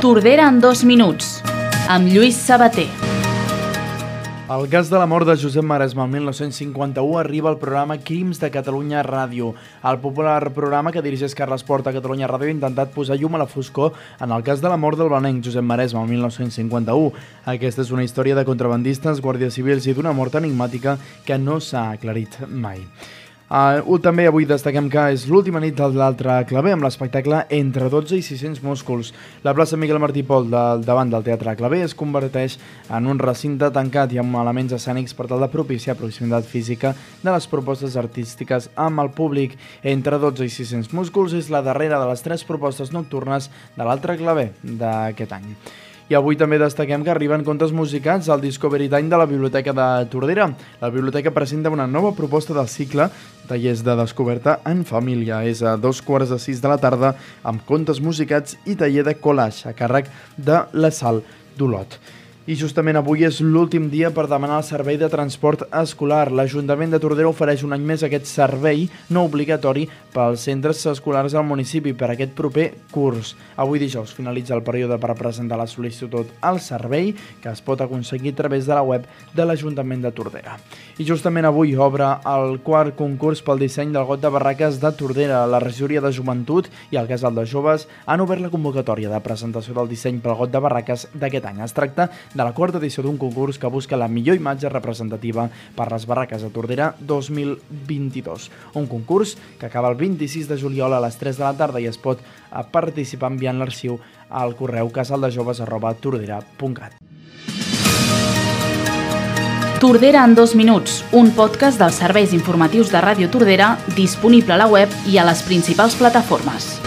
Tordera en dos minuts, amb Lluís Sabater. El cas de la mort de Josep Maresma el 1951 arriba al programa Crims de Catalunya Ràdio. El popular programa que dirigeix Carles Porta a Catalunya Ràdio ha intentat posar llum a la foscor en el cas de la mort del blanenc Josep Maresma el 1951. Aquesta és una història de contrabandistes, guàrdies civils i d'una mort enigmàtica que no s'ha aclarit mai. Uh, també avui destaquem que és l'última nit de l'altre claver amb l'espectacle Entre 12 i 600 músculs. La plaça Miguel Martí Pol del, davant del Teatre Claver es converteix en un recinte tancat i amb elements escènics per tal de propiciar proximitat física de les propostes artístiques amb el públic. Entre 12 i 600 músculs és la darrera de les tres propostes nocturnes de l'altre claver d'aquest any. I avui també destaquem que arriben contes musicals al Discovery Time de la Biblioteca de Tordera. La biblioteca presenta una nova proposta del cicle Tallers de Descoberta en Família. És a dos quarts de sis de la tarda amb contes musicats i taller de collage a càrrec de la Sal d'Olot. I justament avui és l'últim dia per demanar el servei de transport escolar. L'Ajuntament de Tordera ofereix un any més aquest servei no obligatori pels centres escolars al municipi per aquest proper curs. Avui dijous finalitza el període per presentar la sol·licitud al servei que es pot aconseguir a través de la web de l'Ajuntament de Tordera. I justament avui obre el quart concurs pel disseny del got de barraques de Tordera. La regidoria de joventut i el casal de joves han obert la convocatòria de presentació del disseny pel got de barraques d'aquest any. Es tracta de la quarta edició d'un concurs que busca la millor imatge representativa per les barraques de Tordera 2022. Un concurs que acaba el 26 de juliol a les 3 de la tarda i es pot participar enviant l'arxiu al correu casaldejoves.tordera.cat. Tordera en dos minuts, un podcast dels serveis informatius de Ràdio Tordera disponible a la web i a les principals plataformes.